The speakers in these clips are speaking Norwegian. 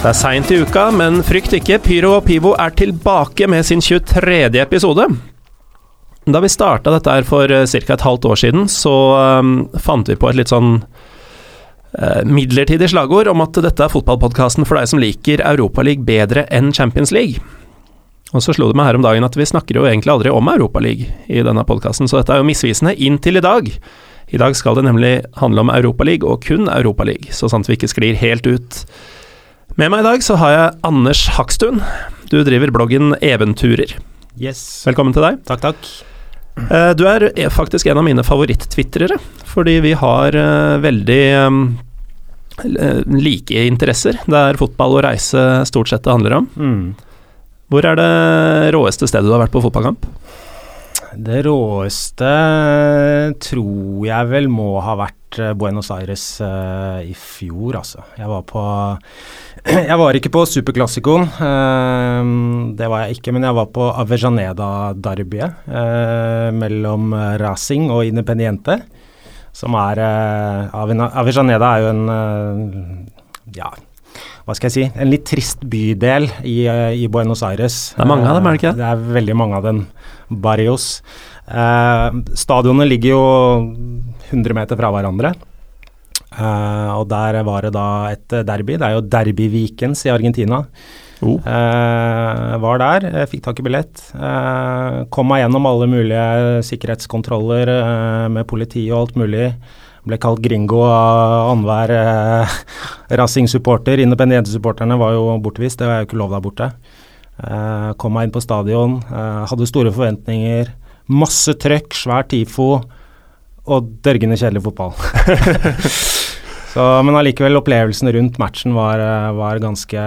Det er seint i uka, men frykt ikke, Pyro og Pivo er tilbake med sin 23. episode. Da vi starta dette her for ca. et halvt år siden, så um, fant vi på et litt sånn uh, midlertidig slagord om at dette er fotballpodkasten for deg som liker Europaligaen bedre enn Champions League. Og så slo det meg her om dagen at vi snakker jo egentlig aldri om Europaligaen i denne podkasten, så dette er jo misvisende inntil i dag. I dag skal det nemlig handle om Europaligaen, og kun Europaligaen, så sant vi ikke sklir helt ut. Med meg i dag så har jeg Anders Hakstuen. Du driver bloggen Eventurer. Yes. Velkommen til deg. Takk, takk. Eh, Du er eh, faktisk en av mine favoritt-twitrere, fordi vi har eh, veldig eh, like interesser. Det er fotball og reise stort sett det handler om. Mm. Hvor er det råeste stedet du har vært på fotballkamp? Det råeste tror jeg vel må ha vært Buenos Aires uh, i fjor, altså. Jeg var på Jeg var ikke på Superklassikoen, uh, det var jeg ikke, men jeg var på Avejaneda-derbyet uh, mellom Racing og Independiente. Som er eh, Avejaneda er jo en eh, ja, hva skal jeg si, en litt trist bydel i, eh, i Buenos Aires. Det er mange av dem, er det ikke? Eh, Det er veldig mange av dem. Barrios. Eh, stadionene ligger jo 100 meter fra hverandre. Eh, og der var det da et derby. Det er jo Derby Vikens i Argentina. Oh. Eh, var der, fikk tak i billett. Eh, kom meg gjennom alle mulige sikkerhetskontroller eh, med politi og alt mulig. Ble kalt gringo av annenhver eh, Racing-supporter. Independiente-supporterne var jo bortvist, det var jo ikke lov der borte. Eh, kom meg inn på stadion, hadde store forventninger. Masse trøkk, svær tifo og dørgende kjedelig fotball. Så, men allikevel, opplevelsen rundt matchen var, eh, var ganske,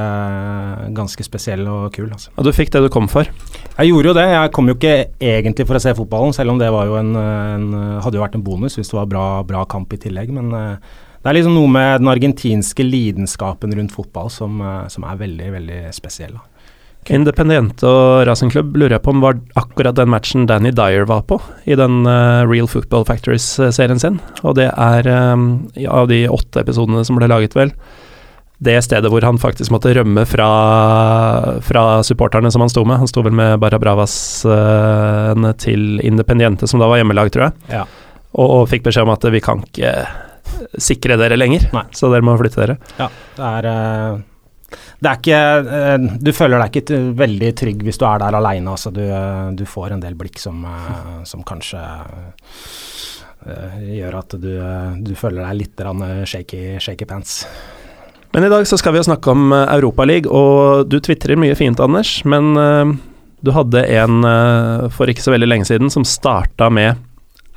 ganske spesiell og kul. Altså. Og du fikk det du kom for. Jeg gjorde jo det. Jeg kom jo ikke egentlig for å se fotballen, selv om det var jo en, en, hadde jo vært en bonus hvis det var bra, bra kamp i tillegg. Men eh, det er liksom noe med den argentinske lidenskapen rundt fotball som, eh, som er veldig, veldig spesiell. Da. Independiente og Racing Club lurer jeg på om var akkurat den matchen Danny Dyer var på i den uh, Real Football Factories-serien sin. Og det er, um, av de åtte episodene som ble laget, vel, det stedet hvor han faktisk måtte rømme fra, fra supporterne som han sto med. Han sto vel med Barra Bravas eh, til Independiente, som da var hjemmelag, tror jeg, Ja. og, og fikk beskjed om at vi kan ikke sikre dere lenger, Nei. så dere må flytte dere. Ja, det er eh, Det er ikke eh, Du føler deg ikke veldig trygg hvis du er der aleine. Altså, du, eh, du får en del blikk som, eh, som kanskje gjør at du, du føler deg litt shaky, shaky pants. Men i dag så skal vi jo snakke om Europaligaen, Europaliga, og du tvitrer mye fint, Anders. Men du hadde en for ikke så veldig lenge siden som starta med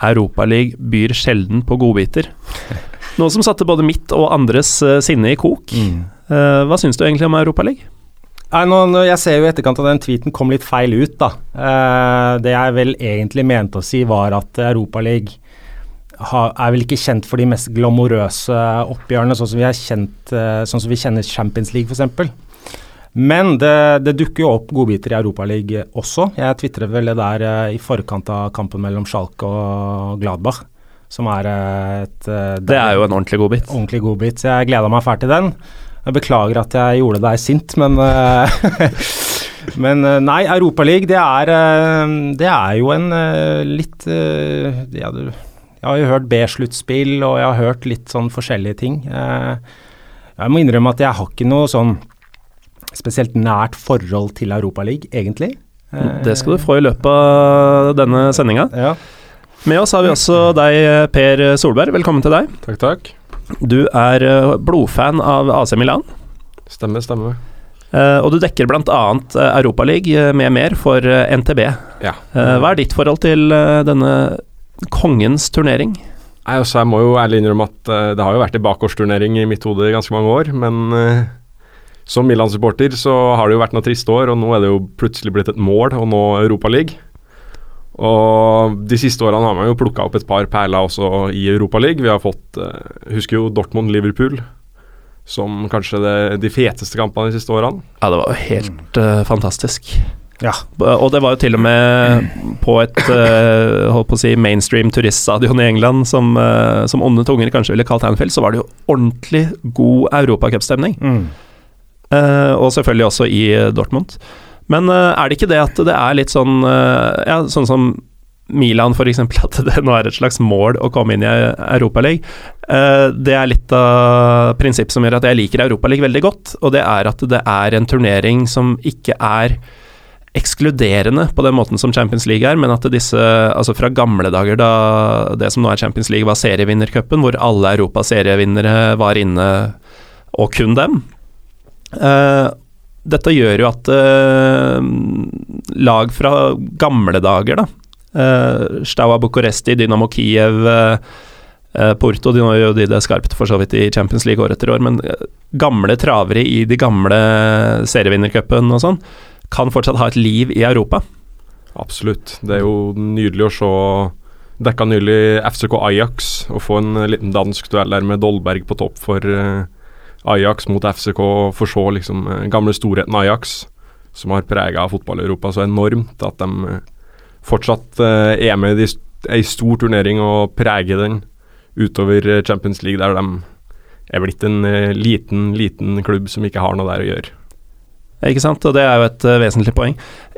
Europaligaen byr sjelden på godbiter. Noe som satte både mitt og andres eh, sinne i kok. Eh, hva syns du egentlig om Europaligaen? Nei, nå, nå, jeg ser jo i etterkant at den tweeten kom litt feil ut, da. Eh, det jeg vel egentlig mente å si, var at Europaligaen er vel ikke kjent for de mest glamorøse oppgjørene, sånn som vi, er kjent, eh, sånn som vi kjenner Champions League, f.eks. Men det, det dukker jo opp godbiter i Europaligaen også. Jeg tvitret vel det der eh, i forkant av kampen mellom Schalke og Gladbach, som er eh, et eh, Det er jo en ordentlig godbit. ordentlig godbit. Så jeg gleda meg fælt til den. Jeg beklager at jeg gjorde deg sint, men eh, Men nei, Europaligaen, det, er, det er jo en litt ja, du, Jeg har jo hørt B-sluttspill, og jeg har hørt litt sånn forskjellige ting. Jeg må innrømme at jeg har ikke noe sånn spesielt nært forhold til Europaligaen, egentlig. Det skal du få i løpet av denne sendinga. Ja. Med oss har vi også deg, Per Solberg. Velkommen til deg. Takk, takk. Du er eh, blodfan av AC Milan, Stemmer, stemmer. eh, og du dekker bl.a. Europaligaen med mer for eh, NTB. Ja. Eh, Hva er ditt forhold til eh, denne kongens turnering? Nei, altså, jeg må jo ærlig innrømme at eh, det har jo vært en bakgårdsturnering i mitt hode i ganske mange år, men eh, som Milan-supporter så har det jo vært noen triste år, og nå er det jo plutselig blitt et mål å nå Europaligaen. Og de siste årene har man jo plukka opp et par perler også i Europaligaen. Vi har fått uh, Husker jo Dortmund-Liverpool som kanskje det, de feteste kampene de siste årene. Ja, det var jo helt uh, fantastisk. Ja. Og det var jo til og med på et uh, holdt på å si mainstream turiststadion i England, som, uh, som onde tunger kanskje ville kalt Anfield, så var det jo ordentlig god europacupstemning. Mm. Uh, og selvfølgelig også i Dortmund. Men eh, er det ikke det at det er litt sånn eh, Ja, sånn som Milan f.eks., at det nå er et slags mål å komme inn i Europaligaen. Uh, det er litt av prinsippet som gjør at jeg liker Europaligaen veldig godt, og det er at det er en turnering som ikke er ekskluderende på den måten som Champions League er, men at disse, altså fra gamle dager da det som nå er Champions League var serievinnercupen, hvor alle Europas serievinnere var inne, og kun dem. Eh, dette gjør jo at eh, lag fra gamle dager, da uh, Staua Bucuresti, Dynamo Kiev, eh, eh, Porto De gjør jo de det skarpt for så vidt i Champions League år etter år, men eh, gamle travere i de gamle serievinnercupen og sånn, kan fortsatt ha et liv i Europa. Absolutt. Det er jo nydelig å se Dekka nylig FCK Ajax og få en liten dansk duell der med Dolberg på topp for eh, Ajax mot FCK. Få se liksom eh, gamle storheten Ajax, som har prega fotball-Europa så enormt at de eh, fortsatt eh, er med i ei stor turnering og preger den utover Champions League, der de er blitt en liten, liten klubb som ikke har noe der å gjøre. Ikke sant, og det er jo et eh, vesentlig poeng.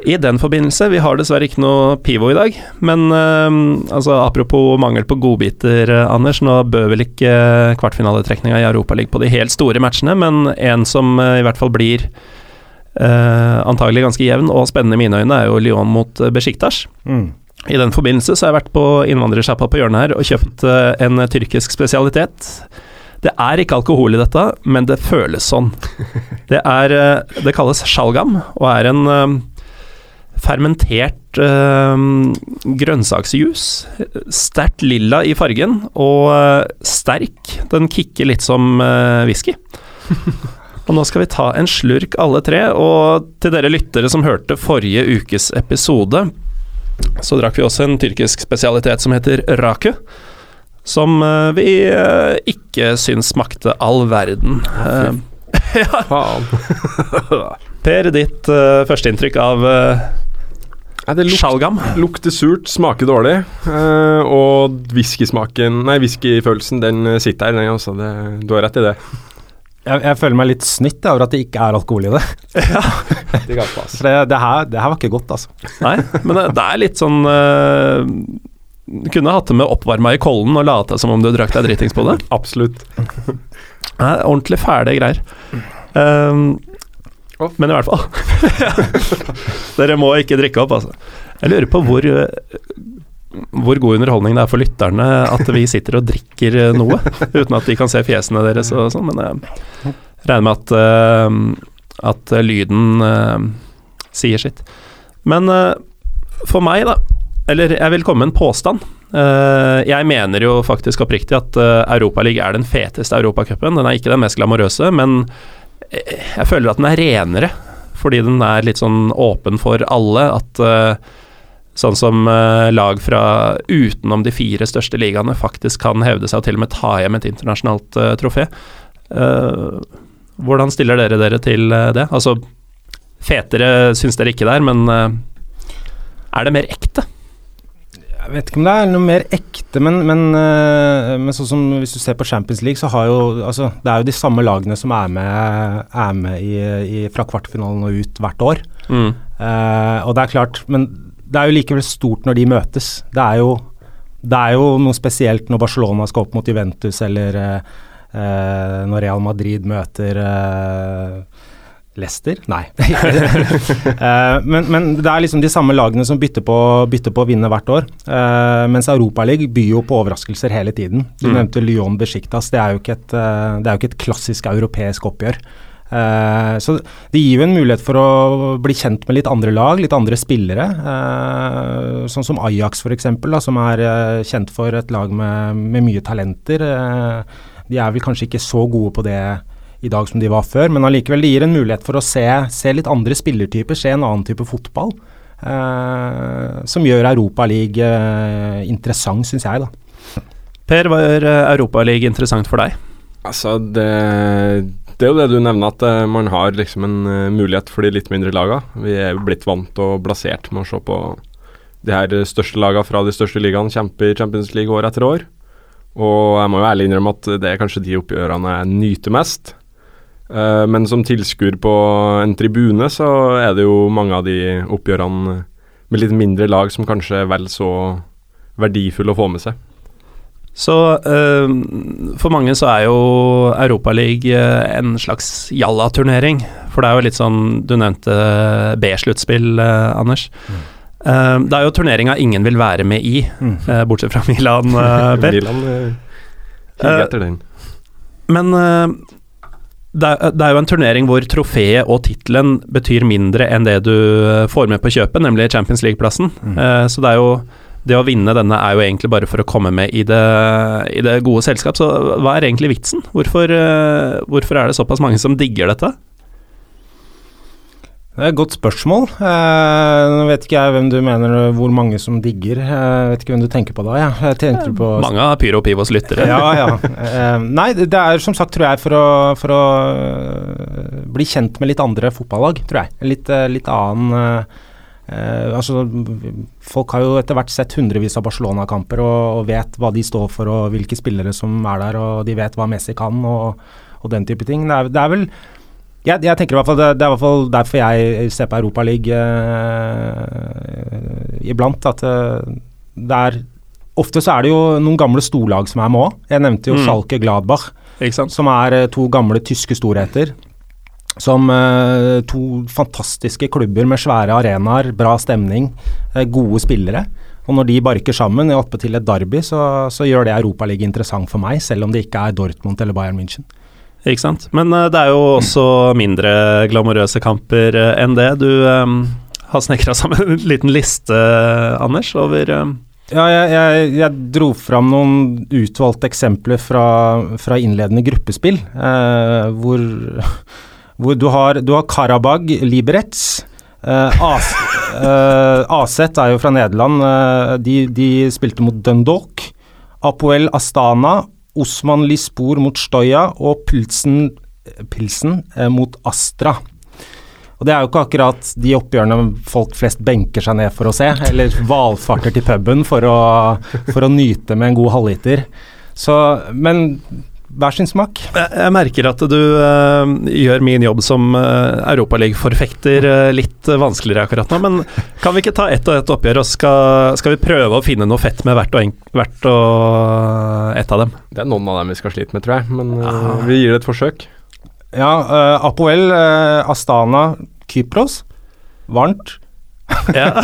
I den forbindelse, vi har dessverre ikke noe pivo i dag, men eh, altså apropos mangel på godbiter, eh, Anders. Nå bør vel ikke kvartfinaletrekninga i Europa ligge på de helt store matchene, men en som eh, i hvert fall blir eh, antagelig ganske jevn og spennende i mine øyne, er jo Lyon mot uh, Besjiktas. Mm. I den forbindelse så har jeg vært på innvandrersjappa på hjørnet her og kjøpt eh, en tyrkisk spesialitet. Det er ikke alkohol i dette, men det føles sånn. Det, er, eh, det kalles sjalgam, og er en eh, fermentert eh, grønnsaksjus. Sterkt lilla i fargen, og sterk. Den kicker litt som eh, whisky. Og nå skal vi ta en slurk alle tre, og til dere lyttere som hørte forrige ukes episode, så drakk vi også en tyrkisk spesialitet som heter raku. Som eh, vi eh, ikke syns smakte all verden. ja. Faen. per, ditt uh, førsteinntrykk av uh, Nei, det luk sjalgam? lukter surt, smaker dårlig. Uh, og whiskysmaken Nei, whiskyfølelsen, den eh, sitter her, den også. Det, du har rett i det. Jeg, jeg føler meg litt snytt over at det ikke er alkohol i det. For det, det, her, det her var ikke godt, altså. Nei, men det, det er litt sånn uh, kunne hatt det med oppvarma i kollen og late som om du drakk deg dritings på det. Absolutt. Nei, ordentlig fæle greier. Um, men i hvert fall Dere må ikke drikke opp, altså. Jeg lurer på hvor uh, hvor god underholdning det er for lytterne at vi sitter og drikker uh, noe, uten at de kan se fjesene deres og sånn, men jeg regner med at, uh, at lyden uh, sier sitt. Men uh, for meg, da, eller jeg vil komme med en påstand. Uh, jeg mener jo faktisk oppriktig at uh, Europaligaen er den feteste europacupen. Den er ikke den mest glamorøse, men eh, jeg føler at den er renere, fordi den er litt sånn åpen for alle. At sånn som lag fra utenom de fire største ligaene faktisk kan hevde seg og til og med ta hjem et internasjonalt trofé. Hvordan stiller dere dere til det? Altså, fetere syns dere ikke det er, men er det mer ekte? Jeg vet ikke om det er noe mer ekte, men, men, eh, men sånn som hvis du ser på Champions League, så har jo altså, Det er jo de samme lagene som er med, er med i, i, fra kvartfinalen og ut hvert år. Mm. Uh, og det er klart, men det er jo likevel stort når de møtes. Det er jo, det er jo noe spesielt når Barcelona skal opp mot Juventus, eller eh, når Real Madrid møter eh, Leicester? Nei. Eh, men, men, det er liksom de samme lagene som bytter på, bytter på å vinne hvert år. Uh, mens Europaligaen byr jo på overraskelser hele tiden. Du mm. nevnte Lyon Besiktas. Det er, jo ikke et, uh, det er jo ikke et klassisk europeisk oppgjør. Uh, så det gir jo en mulighet for å bli kjent med litt andre lag, litt andre spillere. Uh, sånn som Ajax f.eks., som er uh, kjent for et lag med, med mye talenter. de er vel kanskje ikke så gode på det i dag som de var før, men allikevel det gir en mulighet for å se, se litt andre spillertyper, se en annen type fotball. som gjør Europaligaen interessant, syns jeg, da. Per, hva gjør Europaligaen interessant for deg? Altså, det det er jo det du nevner, at uh, man har liksom en uh, mulighet for de litt mindre lagene. Vi er jo blitt vant og blasert med å se på de her største lagene fra de største ligaene kjempe i Champions League år etter år. Og jeg må jo ærlig innrømme at det er kanskje de oppgjørene jeg nyter mest. Uh, men som tilskuer på en tribune, så er det jo mange av de oppgjørene med litt mindre lag som kanskje er vel så verdifulle å få med seg. Så øh, for mange så er jo Europaligaen uh, en slags jalla-turnering. For det er jo litt sånn Du nevnte B-sluttspill, eh, Anders. Mm. Uh, det er jo turneringa ingen vil være med i, mm. bortsett fra Milan, Per. Milan uh, etter den. Men det er, jo en turnering hvor trofeet og tittelen betyr mindre enn det du får med på kjøpet, nemlig Champions League-plassen. Mm. så det er jo det å vinne denne er jo egentlig bare for å komme med i det, i det gode selskap. Så hva er egentlig vitsen? Hvorfor, uh, hvorfor, er det såpass mange som digger dette? Det er et godt spørsmål. Uh, nå vet ikke jeg hvem du mener hvor mange som digger. Eh, jeg vet ikke hvem du tenker på da. Ja. Jeg på mange av Pyro Pivos lyttere. ja, ja. Eh, nei, det er som sagt, tror jeg, for å, for å bli kjent med litt andre fotballag, tror jeg. Litt, litt annen Eh, altså, folk har jo etter hvert sett hundrevis av Barcelona-kamper og, og, vet hva de står for og hvilke spillere som er der, og de vet hva Messi kan og, og den type ting. Det er, det er vel jeg, jeg, tenker i hvert fall det, det, er i hvert fall derfor jeg ser på Europaligaen eh, iblant. At eh, det er Ofte så er det jo noen gamle storlag som er med òg. Jeg nevnte jo mm. Schalke Gladbach, som er eh, to gamle tyske storheter. Som eh, to fantastiske klubber med svære arenaer, bra stemning, eh, gode spillere. Og når de barker sammen, oppe attpåtil et derby, så, så gjør det Europaligaen interessant for meg, selv om det ikke er Dortmund eller Bayern München. Ikke sant. Men uh, det er jo også mindre glamorøse kamper enn det. Du um, har snekra sammen en liten liste, Anders, over um ja, jeg, jeg, jeg, dro fram noen utvalgte eksempler fra, fra innledende gruppespill, eh, hvor hvor du har, du har Karabag Liberets. Eh, AZ, eh, AZ er jo fra Nederland. De, de, spilte mot Dundalk. Apoel Astana, Osman Lispor mot Stoya og Pilsen, Pilsen eh, mot Astra. Og Det er jo ikke akkurat de oppgjørene folk flest benker seg ned for å se, eller valfarter til puben for å, for å nyte med en god halvliter. Så, men hver sin smak. Jeg, jeg merker at du uh, gjør min jobb som uh, europaligaforfekter uh, litt vanskeligere akkurat nå, men kan vi ikke ta ett og ett oppgjør, og skal, skal, vi prøve å finne noe fett med hvert og, en, hvert og ett av dem? Det er noen av dem vi skal slite med, tror jeg, men uh, vi gir det et forsøk. Ja, Apoel, Astana, Kypros. Varmt. Ja.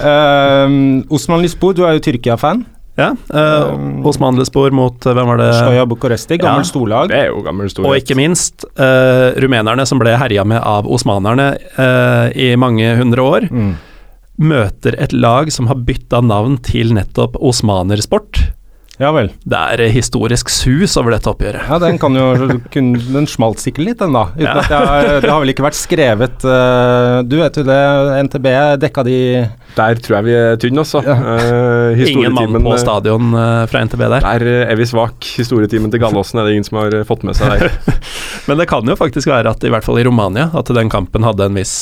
Osman Lisbo, du er jo Tyrkia-fan. Ja, uh, um, Osman mot uh, hvem var det? Stoja Bucuresti, gammel ja. storlag. Det er jo gammel storlag. Og ikke minst uh, rumenerne som ble herja med av osmanerne uh, i mange hundre år, mm. møter et lag som har bytta navn til nettopp osmanersport. Ja vel. Det er historisk sus over dette oppgjøret. Ja, den kan jo kun, Den smalt sikkert litt, den da. Uten ja. at jeg, det har vel ikke vært skrevet uh, Du vet jo det, NTB dekka de Der tror jeg vi er tynne, altså. Ja. Uh, ingen mann på eh, stadion uh, fra NTB der. Der er vi svak. Historietimen til Gallåsen er det ingen som har fått med seg der. Men det kan jo faktisk være at i hvert fall i Romania, at den kampen hadde en viss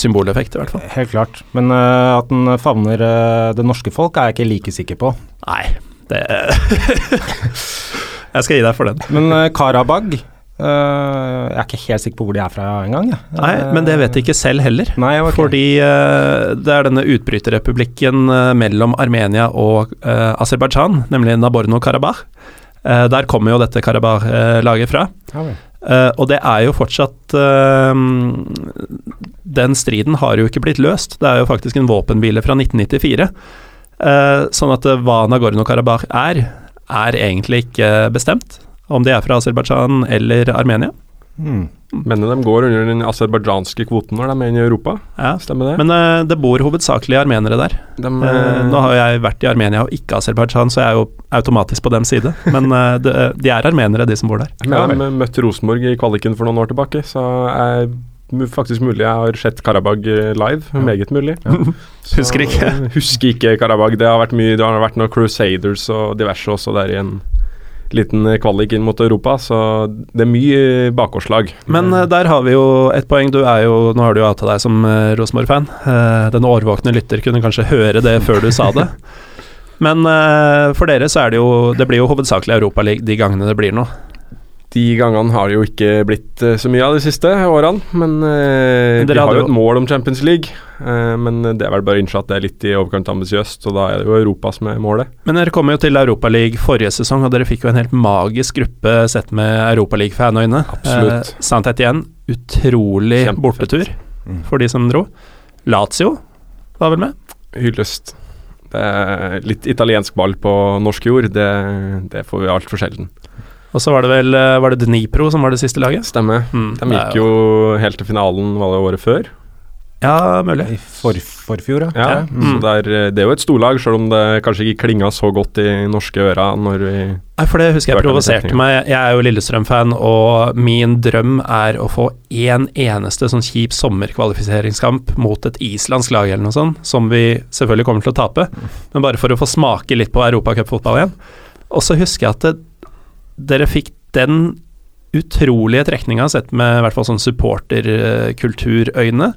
symboleffekt, i hvert fall. Helt klart. Men at den favner det norske folk, er jeg ikke like sikker på. Nei. Det Jeg skal gi deg for den. Men uh, Karabag uh, Jeg er ikke helt sikker på hvor de er fra engang. Ja. Nei, men det vet de ikke selv heller. Nei, okay. Fordi uh, det er denne utbryterrepublikken mellom Armenia og uh, Aserbajdsjan, nemlig Naborno-Karabakh. der kommer jo dette Karabakh-laget fra. Okay. Eh, og det er jo fortsatt eh, Den striden har jo ikke blitt løst. Det er jo faktisk en våpenhvile fra 1994. Eh, sånn at eh, hva Nagorno-Karabakh er, er egentlig ikke bestemt. Om det er fra Aserbajdsjan eller Armenia. Mm. Men de går under den aserbajdsjanske kvoten når de er inne i Europa. Ja. Stemmer det? Men uh, det bor hovedsakelig armenere der. de, uh, nå har jo jeg vært i Armenia og ikke Aserbajdsjan, så jeg er jo automatisk på dem side. Men uh, de, de er armenere, de som bor der. Ja, de møtte Rosenborg i kvaliken for noen år tilbake, så mu- faktisk mulig jeg har sett Karabag live. Ja. Meget mulig. Ja. Husker ikke. Husker ikke Karabag. Det har vært mye Det har vært noen Crusaders og diverse også der i en liten eh, kvalik inn mot Europa, så det er mye bakgårdslag. Men eh, der har vi jo et poeng. Du er jo, nå har du jo avtalt deg som Rosenborg-fan. Eh, den årvåkne lytter kunne kanskje høre det før du sa det. Men eh, for dere så er det jo Det blir jo hovedsakelig Europaliga de gangene det blir noe. De gangene har det jo ikke blitt eh, så mye av de siste årene, men eh, Men de har jo et mål om Champions League. eh, men det er vel bare å innse at det er litt i overkant ambisiøst, og da er det jo Europa som er målet. Men dere kom jo til Europaligaen forrige sesong, og dere fikk jo en helt magisk gruppe sett med Europaliga-fanøyne. Absolutt. Eh, Sant igjen, utrolig Kjempefett. bortetur Mm. for de som dro. Lazio var vel med? Hyllest. Det er litt italiensk ball på norsk jord, det, det får vi altfor sjelden. Og så var det vel eh, Var det Dnipro som var det siste laget? Stemmer. Mm, De gikk jo helt til finalen var det året før. Ja, mulig. I for, forfjor, ja. Ja, Mm. det er, det er jo et storlag, selv om det kanskje ikke klinga så godt i norske ører når vi Nei, for det husker jeg provoserte meg. Jeg er jo Lillestrøm-fan, og min drøm er å få én eneste sånn kjip sommerkvalifiseringskamp mot et islandsk lag eller noe sånt, som vi selvfølgelig kommer til å tape, men bare for å få smake litt på europacupfotball igjen. Og så husker jeg at det, dere fikk den utrolige trekninga sett med i hvert fall sånn supporterkulturøyne.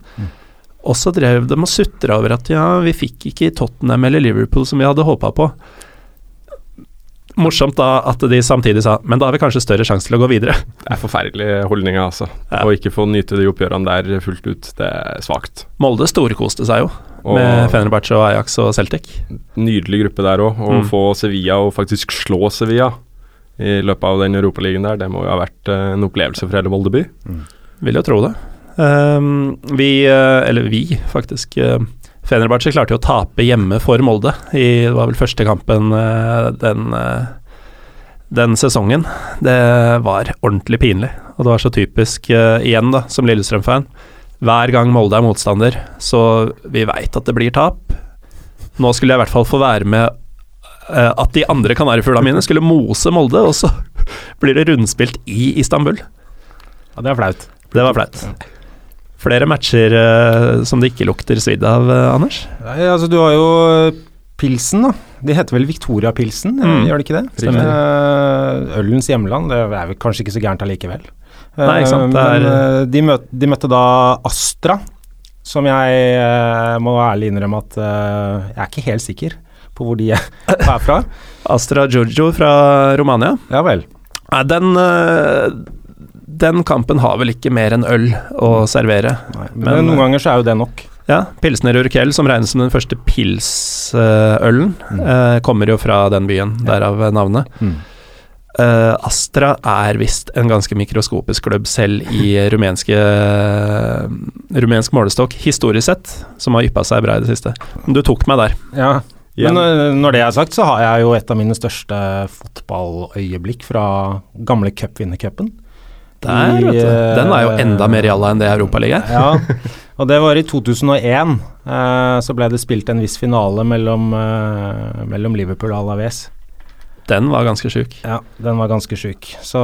Og så drev de og sutra over at ja, vi fikk ikke Tottenham eller Liverpool som vi hadde håpa på. Morsomt da at de samtidig sa men da har vi kanskje større sjanse til å gå videre. Det er forferdelige holdninger, altså. Ja. Å ikke få nyte de oppgjørene der fullt ut, det er svakt. Molde storkoste seg jo Og med Fenerbahçe og Ajax og Celtic. nydelig gruppe der òg. Å Mm. få Sevilla og faktisk slå Sevilla i løpet av den europaligaen der, det må jo ha vært eh, en opplevelse for hele Molde by. Vil jo tro det. Um, vi, eh, eller vi faktisk uh, Fenerbahçe klarte jo å tape hjemme for Molde i Det var vel første kampen eh, den, eh, den sesongen. Det var ordentlig pinlig, og det var så typisk uh, igjen, da, som Lillestrøm-fan. Hver gang Molde er motstander, så vi veit at det blir tap. Nå skulle jeg i hvert fall få være med eh, at de andre kanarifuglene mine skulle mose Molde, og så blir det rundspilt i Istanbul. Ja, det er flaut. Det var flaut. Flere matcher eh, som det ikke lukter svidd av, eh, Anders? Nei, altså, du har jo eh, pilsen, da. De heter vel Victoria-pilsen, Mm. gjør de ikke det? Stemmer. Eh, ølens hjemland, det er vel kanskje ikke så gærent allikevel. Nei, ikke sant, Eh, det er- Men eh, de, møt, de møtte da Astra, som jeg eh, må ærlig innrømme at eh, jeg er ikke helt sikker på hvor de er er fra. Astra Giorgio fra Romania. Ja vel. Nei, den eh, Den kampen har vel ikke mer enn øl å servere. Nei, men, Men, noen ganger så er jo det nok. Ja, Pilsner Urkel, som regnes som den første pilsølen, eh, kommer jo fra den byen, derav navnet. Mm. Eh, Astra er visst en ganske mikroskopisk klubb selv i rumenske, rumensk målestokk, historisk sett, som har yppa seg bra i det siste. Du tok meg der. Ja. Igjen. Men når- når det er sagt, så har jeg jo et av mine største fotballøyeblikk fra gamle cupvinnercupen. Der, vet du. Den er jo eh, enda mer jalla enn det Europaligaen er. Ja, og det var i 2001. Eh, så ble det spilt en viss finale mellom, eh, mellom Liverpool og Alaves. Den var ganske sjuk. Ja, den var ganske sjuk. Så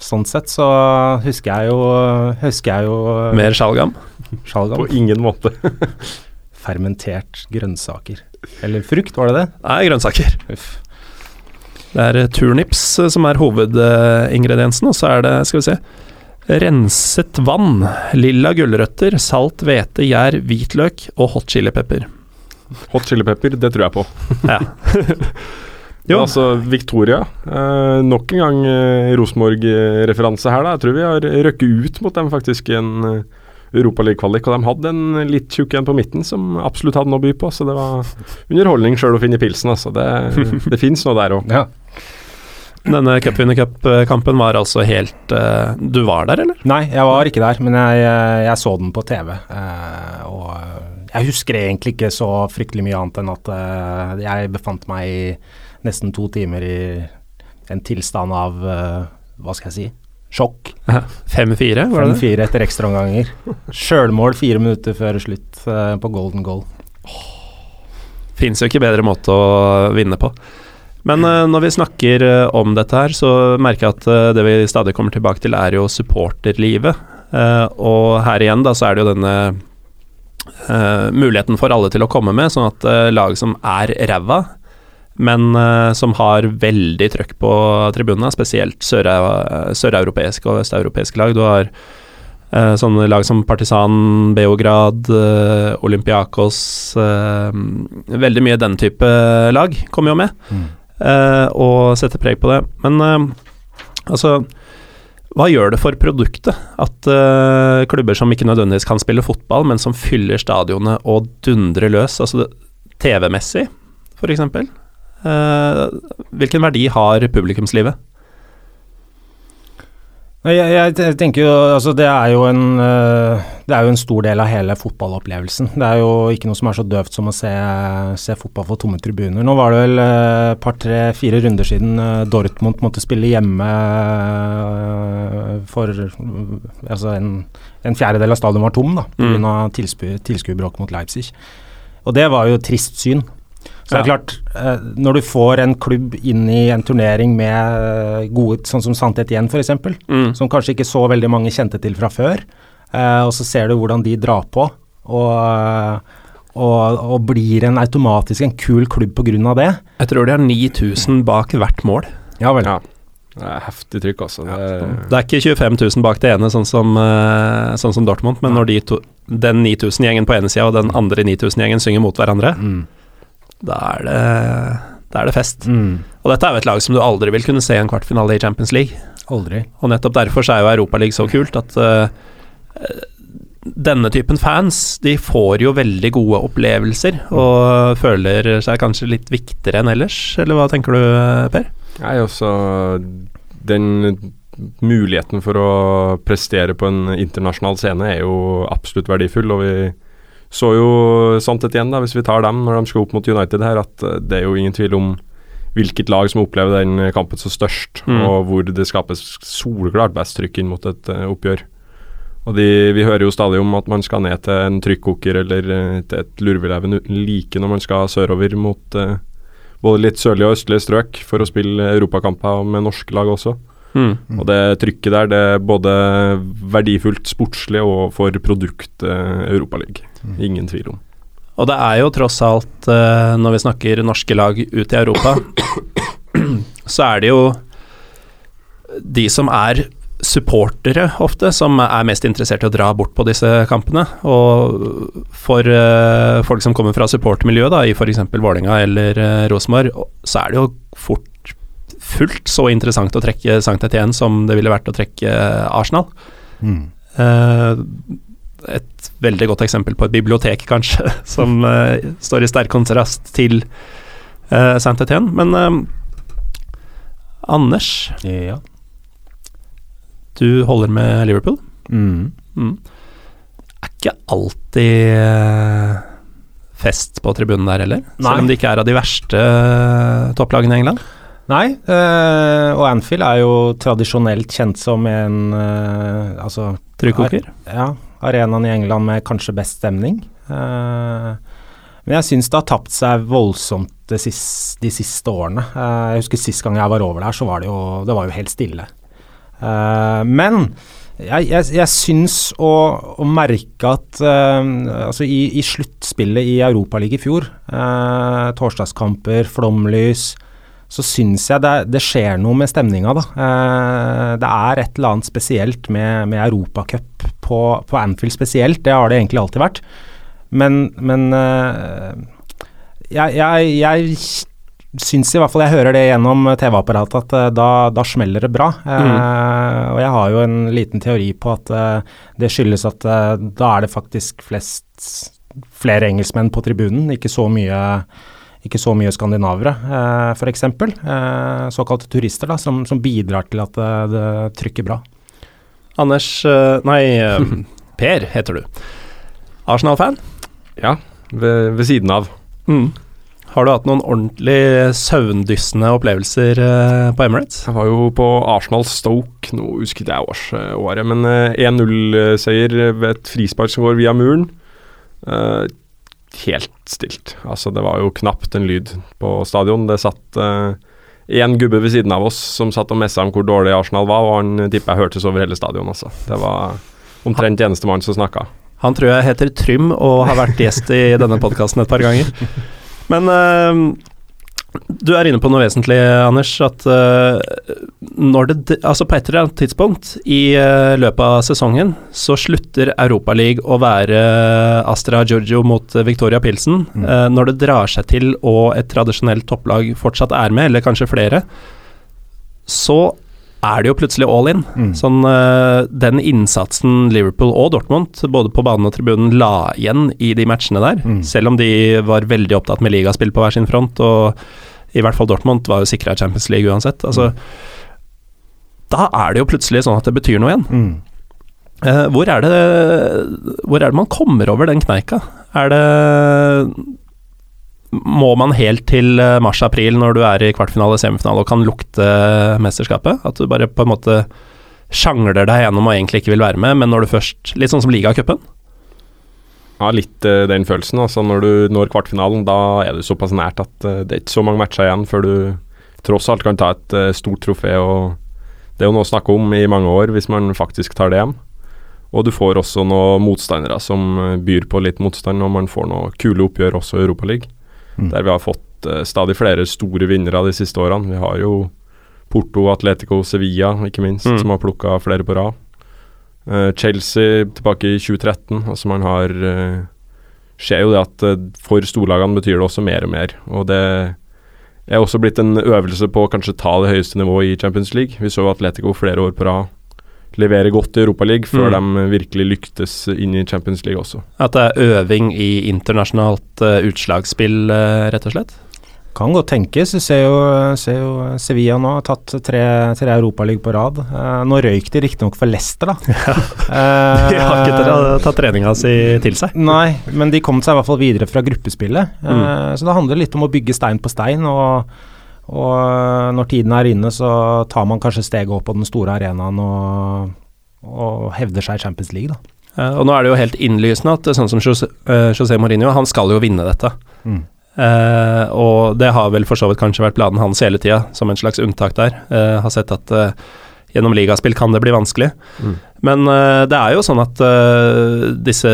sånn sett så husker jeg jo Husker jeg jo Mer. Sjalgam. På ingen måte. Fermentert grønnsaker. Eller frukt, var det det? Nei, grønnsaker. Uff. Det er eh, turnips eh, som er hovedingrediensen, og så er det, skal vi se Renset vann, lilla gulrøtter, salt, hvete, gjær, hvitløk og hot chilipepper. Hot chilipepper, det tror jeg på. Ja. Jo. Altså Victoria. Eh, nok en gang eh, Rosenborg-referanse her. da Jeg tror vi har røkket ut mot dem faktisk i en uh, Europaliga-kvalik. Og de hadde en litt tjukk en på midten som absolutt hadde noe å by på. Så det var underholdning sjøl å finne pilsen. Altså. Det, det fins noe der òg. Ja. Denne cupvinnercupkampen var altså helt uh, Du var der, eller? Nei, jeg var ikke der, men jeg, jeg så den på TV. Uh, og jeg husker egentlig ikke så fryktelig mye annet enn at uh, jeg befant meg i nesten to timer i en tilstand av Hva skal jeg si? Sjokk. 5-4, var det 5-4 etter ekstraomganger. Sjølmål fire minutter før slutt på golden goal. Fins jo ikke bedre måte å vinne på. Men uh, når vi snakker uh, om dette her, så merker jeg at det vi stadig kommer tilbake til, er jo supporterlivet. og her igjen da, så er det jo denne muligheten for alle til å komme med, sånn at lag som er ræva, men som har veldig trøkk på tribunene, spesielt søreuropeiske og østeuropeiske lag. Du har Uh, sånne lag som Partisan, Beograd, uh, Olympiakos uh, Veldig mye den type lag kommer jo med, mm. og setter preg på det. Men altså Hva gjør det for produktet at klubber som ikke nødvendigvis kan spille fotball, men som fyller stadionet og dundrer løs, altså TV-messig, f.eks.? Hvilken verdi har publikumslivet? Jeg, jeg, tenker jo altså det er jo en eh, Det er jo en stor del av hele fotballopplevelsen. Det er jo ikke noe som er så døvt som å se, se fotball for tomme tribuner. Nå var det vel et uh, par, tre, fire runder siden Dortmund måtte spille hjemme for Altså en, en, fjerdedel av stadion var tom da pga. Mm. tilskuerbråk mot Leipzig. Og det var jo trist syn. Så det er klart, eh, når du får en klubb inn i en turnering med eh, gode, sånn som Sannhet igjen f.eks., mm. som kanskje ikke så veldig mange kjente til fra før, eh, og så ser du hvordan de drar på, og, og, og blir en automatisk en kul klubb pga. det. Jeg tror det er 9000 bak hvert mål. Ja vel. Ja. Det er heftig trykk, altså. Det er, det er ikke 25 000 bak det ene, sånn som, sånn som Dortmund, men når de to, den 9000-gjengen på ene sida og den andre 9000-gjengen synger mot hverandre mm da er det, da er det fest. Mm. Og dette er jo et lag som du aldri vil kunne se i en kvartfinale i Champions League. Aldri. Og nettopp derfor så er jo Europaligaen så kult at uh, denne typen fans de får jo veldig gode opplevelser og føler seg kanskje litt viktigere enn ellers, eller hva tenker du, Per? Nei, også den muligheten for å prestere på en internasjonal scene er jo absolutt verdifull, og vi så jo Santet igjen, da, hvis vi tar dem når de skal opp mot United her, at eh, det er jo ingen tvil om hvilket lag som opplever den kampen så størst, mm. og hvor det skapes solklart best trykk inn mot et uh, oppgjør. Og de, Vi hører jo stadig om at man skal ned til en trykkoker eller uh, til et lurveleven uten like når man skal sørover mot uh, både litt sørlige og østlige strøk for å spille europakamper med norske lag også. Mm. Og det trykket der, det er både verdifullt sportslig og for produktet Europaligaen. Mm. Ingen tvil om. Og det er jo tross alt, uh, når vi snakker norske lag ut i Europa, så er det jo de som er supportere ofte, som er mest interessert i å dra bort på disse kampene. Og for uh, folk som kommer fra supportermiljøet, da, i f.eks. Vålerenga eller uh, Rosenborg, så er det jo fort fullt så interessant å trekke Sankt Etienne som det ville vært å trekke Arsenal. Mm. Et veldig godt eksempel på et bibliotek, kanskje, som uh, står i sterk kontrast til Saint Etienne. Men Anders, ja. du holder med Liverpool. Mm. Mm. Er ikke alltid fest på tribunen der heller? Nei. Selv om det ikke er av de verste topplagene i England? Nei, øh, og Anfield er jo tradisjonelt kjent som en øh, altså Trykkoker? Ja. Arenaen i England med kanskje best stemning. Uh, men jeg syns det har tapt seg voldsomt de siste, de siste årene. Uh, jeg husker Sist gang jeg var over der, så var det jo, det var jo helt stille. Uh, men jeg, jeg, jeg syns å, å, merke at altså i, i sluttspillet i Europaligaen i fjor, torsdagskamper, flomlys så syns jeg det, det, skjer noe med stemninga, da. Eh, det er et eller annet spesielt med, med Europacup på, på Anfield spesielt. Det har det egentlig alltid vært. Men, men eh, jeg, jeg, jeg syns i hvert fall jeg hører det gjennom TV-apparatet at uh, da, da, smeller det bra. Mm. Eh, Og jeg har jo en liten teori på at eh, det skyldes at da er det faktisk flest flere engelskmenn på tribunen, ikke så mye ikke så mye skandinavere, eh, f.eks. Eh, såkalte turister da, som, som bidrar til at det, det trykker bra. Anders eh, Nei, eh, Per heter du. Arsenal-fan? Ja, ved, ved siden av. Mm. Har du hatt noen ordentlig søvndyssende opplevelser eh, på Emirates? Jeg var jo på Arsenal Stoke, nå husker ikke jeg års, året, men eh, 1-0-seier ved et frispark som går via muren. Eh, helt stilt. Altså, det var jo knapt en lyd på stadion. Det satt én gubbe ved siden av oss som satt og messa om hvor dårlig Arsenal var, og han tipper jeg hørtes over hele stadion, altså. Det var omtrent eneste mann som snakka. Han tror jeg heter Trym og har vært gjest i denne podkasten et par ganger. Men uh, du er inne på noe vesentlig, Anders. At uh, når det, altså på et eller annet tidspunkt i uh, løpet av sesongen, så slutter Europaligaen å være Astra Giorgio mot Victoria Pilsen. Mm. når det drar seg til og et tradisjonelt topplag fortsatt er med, eller kanskje flere, så er det jo plutselig all in. Mm. Sånn, uh, den innsatsen Liverpool og Dortmund, både på banen og tribunen, la igjen i de matchene der, mm. selv om de var veldig opptatt med ligaspill på hver sin front, og i hvert fall Dortmund var jo sikra Champions League uansett. Altså, mm. Da er det jo plutselig sånn at det betyr noe igjen. Uh, hvor, er det, hvor er det man kommer over den kneika? Er det må man helt til eh, mars-april, når du er i kvartfinale semifinale og kan lukte mesterskapet? At du bare på en måte sjangler deg gjennom og egentlig ikke vil være med, men når du først Litt sånn som ligacupen? Ja, litt uh, den følelsen. Altså når du når kvartfinalen, da er du såpass nært at uh, det er ikke så mange matcher igjen før du tross alt kan ta et uh, stort trofé. og Det er jo noe å snakke om i mange år, hvis man faktisk tar det hjem. Og du får også noen motstandere som byr på litt motstand, og man får noen kule oppgjør også i Europaligaen. Mm. Der vi har fått uh, stadig flere store vinnere de siste årene. Vi har jo Porto, Atletico, Sevilla ikke minst, mm. som har plukka flere på rad. Uh, Chelsea tilbake i 2013. Altså man har uh, Ser jo det at for storlagene betyr det også mer og mer. Og det er også blitt en øvelse på å kanskje ta det høyeste nivået i Champions League. Vi så Atletico flere år på rad levere godt i Europaligaen før mm. de virkelig lyktes inn i Champions League også. At det er øving i internasjonalt uh, utslagsspill, uh, rett og slett? Kan godt tenkes. Du ser jo, ser jo Sevilla nå har tatt tre, tre Europaligaer på rad. Uh, nå røyk de riktignok for Leicester, da. de har ikke tatt treninga si til seg. Nei, men de kom seg i hvert fall videre fra gruppespillet. Mm. Så det handler litt om å bygge stein på stein. og og eh, når tiden er inne, så tar man kanskje steget opp på den store arenaen og, og hevder seg i Champions League, da. Ja, og nå er det jo helt innlysende at sånn som José, uh, José Mourinho, han skal jo vinne dette. Mm. Uh, og det har vel for så vidt kanskje vært planen hans hele tida, som en slags unntak der. Uh, har sett at gjennom ligaspill kan det bli vanskelig. Mm. Men det er jo sånn at disse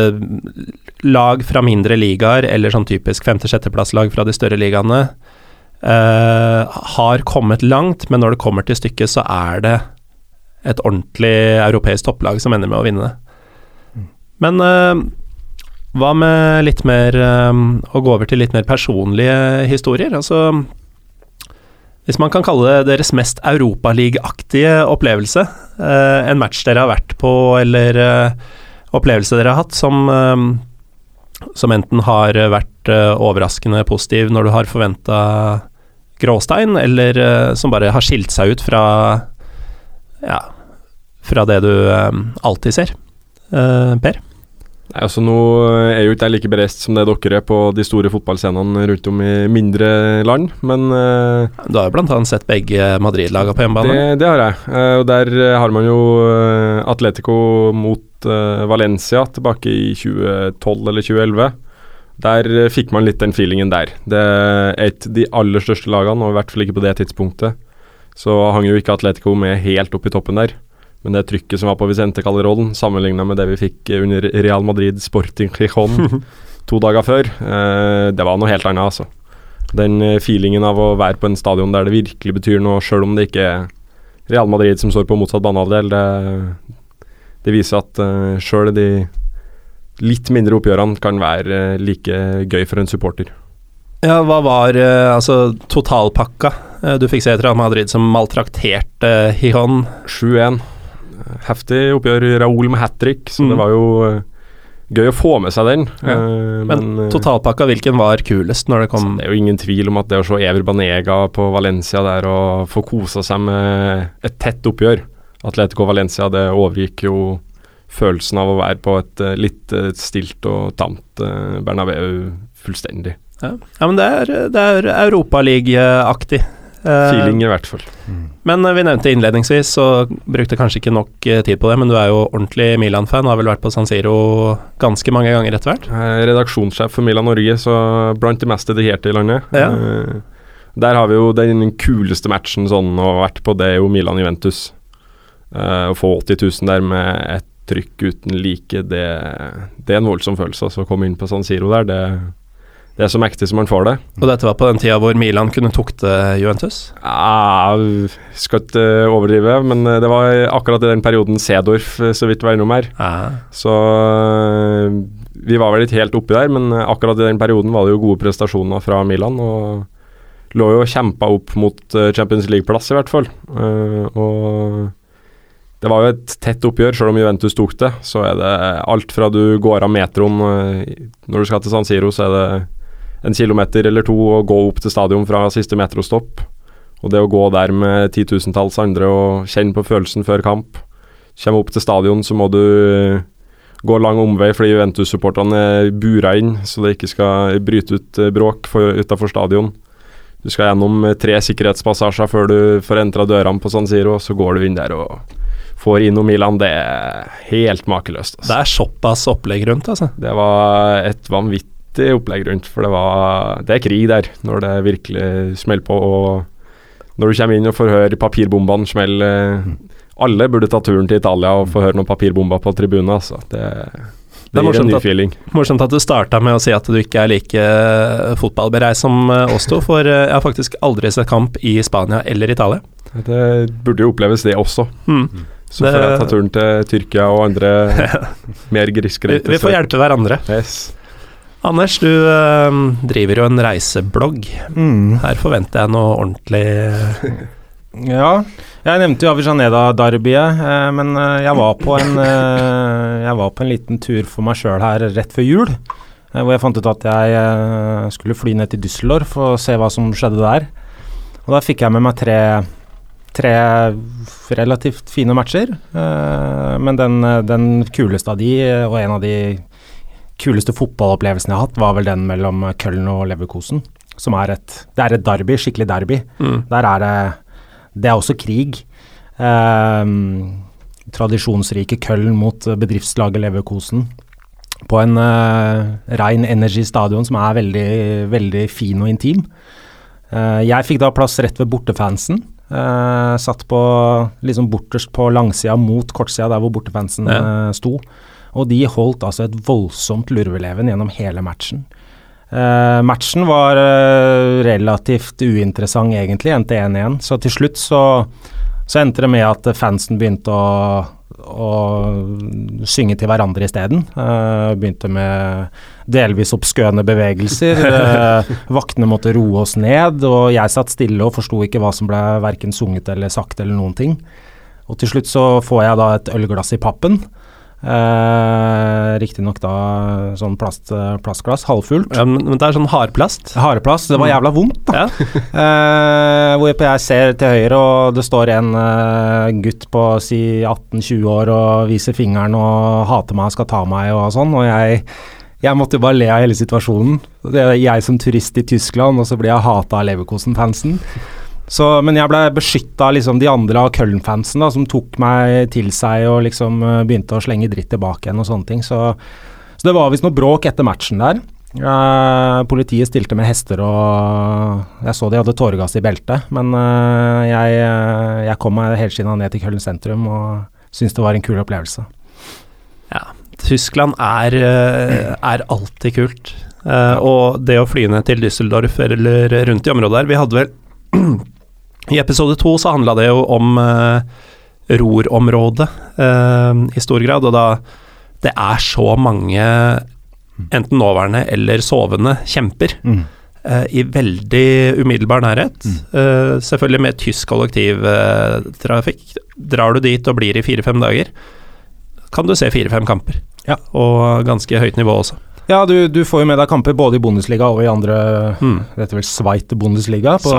lag fra mindre ligaer, eller sånn typisk femte-sjetteplasslag fra de større ligaene, Uh, har kommet langt, men når det kommer til stykket, så er det et ordentlig europeisk topplag som ender med å vinne det. Men uh, hva med litt mer uh, Å gå over til litt mer personlige historier? Altså Hvis man kan kalle det deres mest europaligaaktige opplevelse, en match dere har vært på, eller opplevelse dere har hatt som som enten har vært uh, overraskende positiv når du har forventa gråstein, eller uh, som bare har skilt seg ut fra ja, fra det du alltid ser. per? Nei, altså Nå er jo ikke jeg like bereist som det dere er på de store fotballscenene rundt om i mindre land, men uh, Du har jo bl.a. sett begge Madrid-lagene på hjemmebane? Det, det, har jeg. Uh, og Der har man jo uh, Atletico mot Valencia tilbake i 2012 eller 2011. Der fikk man litt den feelingen der. Det er et de aller største lagene, og i hvert fall ikke på det tidspunktet, så hang jo ikke Atletico med helt opp i toppen der. Men det trykket som var på Vicente Calderón, sammenligna med det vi fikk under Real Madrid Sporting Gijon to dager før, eh, det var noe helt annet, altså. Den eh, feelingen av å være på en stadion der det virkelig betyr noe, sjøl om det ikke er Real Madrid som står på motsatt banehalvdel, det, det, viser at eh, sjøl de litt mindre oppgjørene kan være uh, like gøy for en supporter. Ja, hva var eh, altså totalpakka? Du fikk se et Real Madrid som maltrakterte Hijon. 7-1 heftig oppgjør. Raoul med hat trick, så mm. det var jo gøy å få med seg den. Ja. Uh, Men men eh, totalpakka, hvilken var kulest når det kom det er jo ingen tvil om at det å se Ever Banega på Valencia der og få kosa seg med et tett oppgjør Atletico Valencia, det overgikk jo følelsen av å være på et eh, litt eh, stilt og tamt Bernabeu fullstendig. Ja, ja men det er, det er Europaliga-aktig. Eh, Feeling, i hvert fall. Men eh, vi nevnte innledningsvis, så brukte kanskje ikke nok eh, tid på det, men du er jo ordentlig Milan-fan, har vel vært på San Siro ganske mange ganger etter hvert? Er redaksjonssjef for Milan Norge, så blant de mest dedikerte i landet. Ja. Der har vi jo den kuleste matchen sånn ha vært på, det er jo Milan-Juventus. Å få 80 000 der med et trykk uten like, det, det er en voldsom følelse. Altså, å komme inn på San Siro der, det, det er så mektig som man får det. Og dette var på den tida hvor Milan kunne tukte Juventus? Ja, skal ikke overdrive, men eh, det var akkurat i den perioden Sedorf eh, så vidt var innom her. Ja. Så øh, vi var vel ikke helt oppi der, men akkurat i den perioden var det jo gode prestasjoner fra Milan. Og lå jo og kjempa opp mot Champions League-plass, i hvert fall. Eh, og det var jo et tett oppgjør, selv om Juventus tok det. Så er det alt fra du går av metroen Når du skal til San Siro, så er det en kilometer eller to og gå opp til stadion fra siste metrostopp. Og det å gå der med titusentalls andre og kjenne på følelsen før kamp. Kommer opp til stadion, så må du øh, gå lang omvei fordi Juventus-supporterne er bura inn, så det ikke skal bryte ut øh, bråk utafor stadion. Du skal gjennom øh, tre sikkerhetspassasjer før du får entra dørene på San Siro, så går du inn der og får inn noen Milan. Det er helt makeløst. Altså. Det er såpass opplegg rundt, altså. Det var et vanvittig opplegg rundt, for det var Det er krig der, når det virkelig smeller på. Og når du kommer inn og får høre papirbombene smelle Alle burde ta turen til Italia og få høre noen papirbomber på tribunen, altså. Det, Det det gir en ny at- feeling. Morsomt at du starta med å si at du ikke er like eh, fotballbereist som eh, oss to, for eh, jeg har faktisk aldri sett kamp i Spania eller Italia. Det burde jo oppleves, det også. Mm. Så får jeg ta turen til Tyrkia og andre mer grisgrendte vi får hjelpe hverandre. Yes. Anders, du eh, driver jo en reiseblogg. Mm. Her forventer jeg noe ordentlig Ja, jeg nevnte jo Avijaneda-derbyet, eh, men eh, jeg var på en Jeg var på en liten tur for meg sjøl her rett før jul. hvor jeg fant ut at jeg skulle fly ned til Düsseldorf og se hva som skjedde der. Og da fikk jeg med meg tre, tre relativt fine matcher. eh, men den, den kuleste av de, og en av de kuleste fotballopplevelsen jeg har hatt, var vel den mellom Köln og Leverkosen. Som er et Det er et derby, skikkelig derby. mm. Der er det Det er også krig. Ehm, tradisjonsrike Köln mot bedriftslaget Leverkosen. På en uh, rein Energy stadion som er veldig, veldig fin og intim. Eh, jeg fikk da plass rett ved bortefansen. Eh, satt på liksom borterst på langsida mot kortsida, der hvor bortefansen Ja. eh, sto. Og de holdt altså et voldsomt lurveleven gjennom hele matchen. Uh, matchen var uh, relativt uinteressant egentlig, endte 1-1. Så til slutt så, så endte det med at fansen begynte å, å synge til hverandre isteden. Uh, begynte med delvis oppskøne bevegelser. Eh, vaktene måtte roe oss ned, og jeg satt stille og forsto ikke hva som ble verken sunget eller sagt eller noen ting. Og til slutt så får jeg da et ølglass i pappen. Uh, Riktignok da sånn plast, plastglass, halvfullt. ja, men, men det er sånn hardplast. Hardplast. Det var jævla vondt, da. Ja. Eh, hvorpå jeg ser til høyre, og det står en eh, gutt på si 18-20 år og viser fingeren og hater meg og skal ta meg og sånn, og jeg, jeg måtte jo bare le av hele situasjonen. Det er jeg som turist i Tyskland, og så blir jeg hata av Leverkosen-fansen. Så, men jeg ble beskytta av liksom de andre av Köln-fansen som tok meg til seg og liksom eh, begynte å slenge dritt tilbake igjen og sånne ting. Så, så det var visst noe bråk etter matchen der. Uh, politiet stilte med hester og Jeg så de hadde tåregass i beltet, men uh, jeg, jeg kom meg helskinna ned til Köln sentrum og syntes det var en kul opplevelse. Ja, Tyskland er, er alltid kult. Og det å fly ned til Düsseldorf eller rundt i området der Vi hadde vel I episode to så handla det jo om uh, Ror-området eh, i stor grad, og da Det er så mange enten nåværende eller sovende kjemper eh, i veldig umiddelbar nærhet. Eh, selvfølgelig med tysk kollektivtrafikk. Drar du dit og blir i fire-fem dager, kan du se fire-fem kamper. Ja. Og ganske høyt nivå også. Ja, du, du får jo med deg kamper både i Bundesliga og i andre Mm. Dette heter vel Zweite Bundesliga på,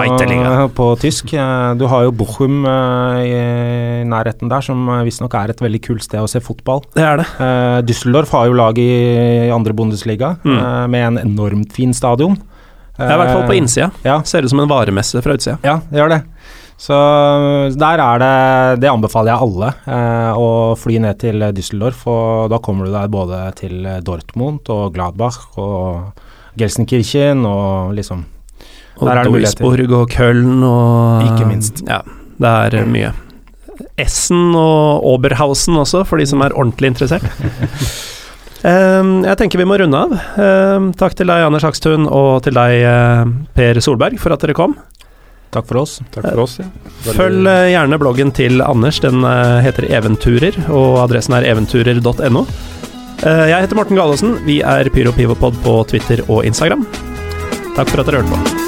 på tysk. Eh, Du har jo Bochum eh, i nærheten der, som eh, visstnok er et veldig kult sted å se fotball. Det er det. Eh, Düsseldorf har jo lag i andre Bundesliga, Mm. med en enormt fin stadion. Det er i hvert fall på innsida. Ja, Ser ut som en varemesse fra utsida. ja, det gjør det. Så der er det Det anbefaler jeg alle, eh, å fly ned til Düsseldorf. Og da kommer du deg både til Dortmund og Gladbach og Gelsenkirchen og liksom Og er. Duisburg og Köln og Ikke minst. Ja, det er mye. Essen og Oberhausen også, for de som er ordentlig interessert. Ehm, jeg tenker vi må runde av. Ehm, takk til deg, Anders Akstun, og til deg, eh, Per Solberg, for at dere kom. Takk for oss. Takk for oss. Ja. Følg eh, gjerne bloggen til Anders. Den eh, heter Eventurer, og adressen er eventurer.no. Eh, jeg heter Morten Galaasen. Vi er Pyro Pivopod på Twitter og Instagram. Takk for at dere hørte på.